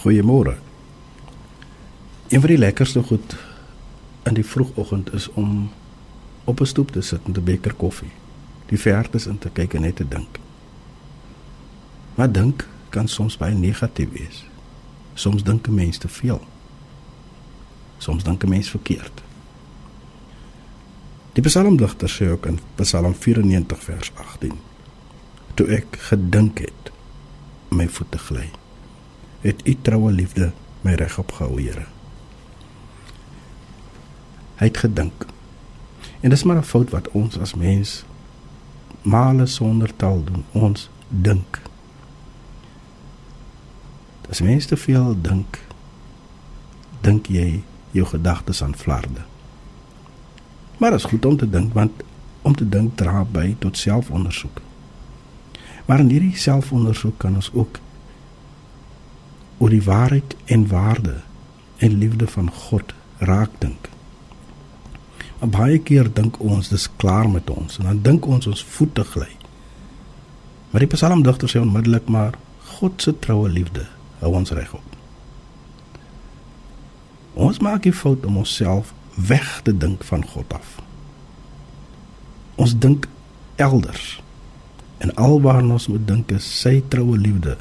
Goeiemôre. Een van die lekkerste goed in die vroegoggend is om op 'n stoep te sit met 'n beker koffie, die vertes in te kyk en net te dink. Maar dink kan soms baie negatief wees. Soms dink 'n mens te veel. Soms dink 'n mens verkeerd. Die psalmdigter sê ook in Psalm 94 vers 18: Toe ek gedink het, my voete gly, het u troue liefde my regop gehou, Here. Hy het gedink. En dis maar 'n fout wat ons as mens male sonder taal doen. Ons dink. As mens te veel dink, dink jy jou gedagtes aan flarde. Maar dit is goed om te dink want om te dink dra by tot selfondersoek. Maar in hierdie selfondersoek kan ons ook oor die waarheid en waarde en liefde van God raak dink. Maar baie keer dink ons dis klaar met ons en dan dink ons ons voete gly. Maar die psalmdigter sê onmiddellik maar God se troue liefde hou ons regop. Ons maak die fout om onsself weg te dink van God af. Ons dink elders. En alwaar ons moet dink is sy troue liefde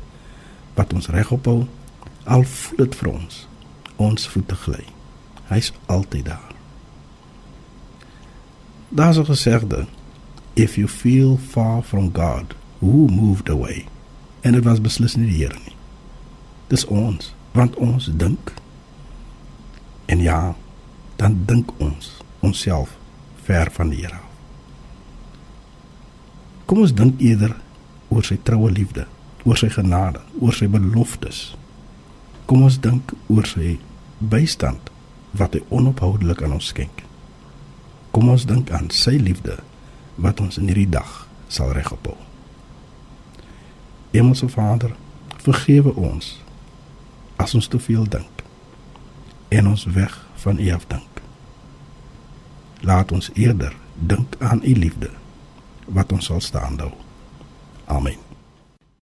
wat ons regop hou al voel dit vir ons ons voete gly. Hy's altyd daar. Daar's 'n gesegde: If you feel far from God, who moved away? En dit was beslis nie die Here nie. Dis ons, want ons dink. En ja, dan dink ons onsself ver van die Here. Kom ons dink eerder oor sy troue liefde, oor sy genade, oor sy beloftes. Kom ons dink oor sy bystand wat hy onophoudelik aan ons skenk. Kom ons dink aan sy liefde wat ons in hierdie dag sal regophou. Hemelse Vader, vergewe ons as ons te veel dink en ons weg van U af dink. Laat ons eerder dink aan U liefde wat ons sal staan hou. Amen.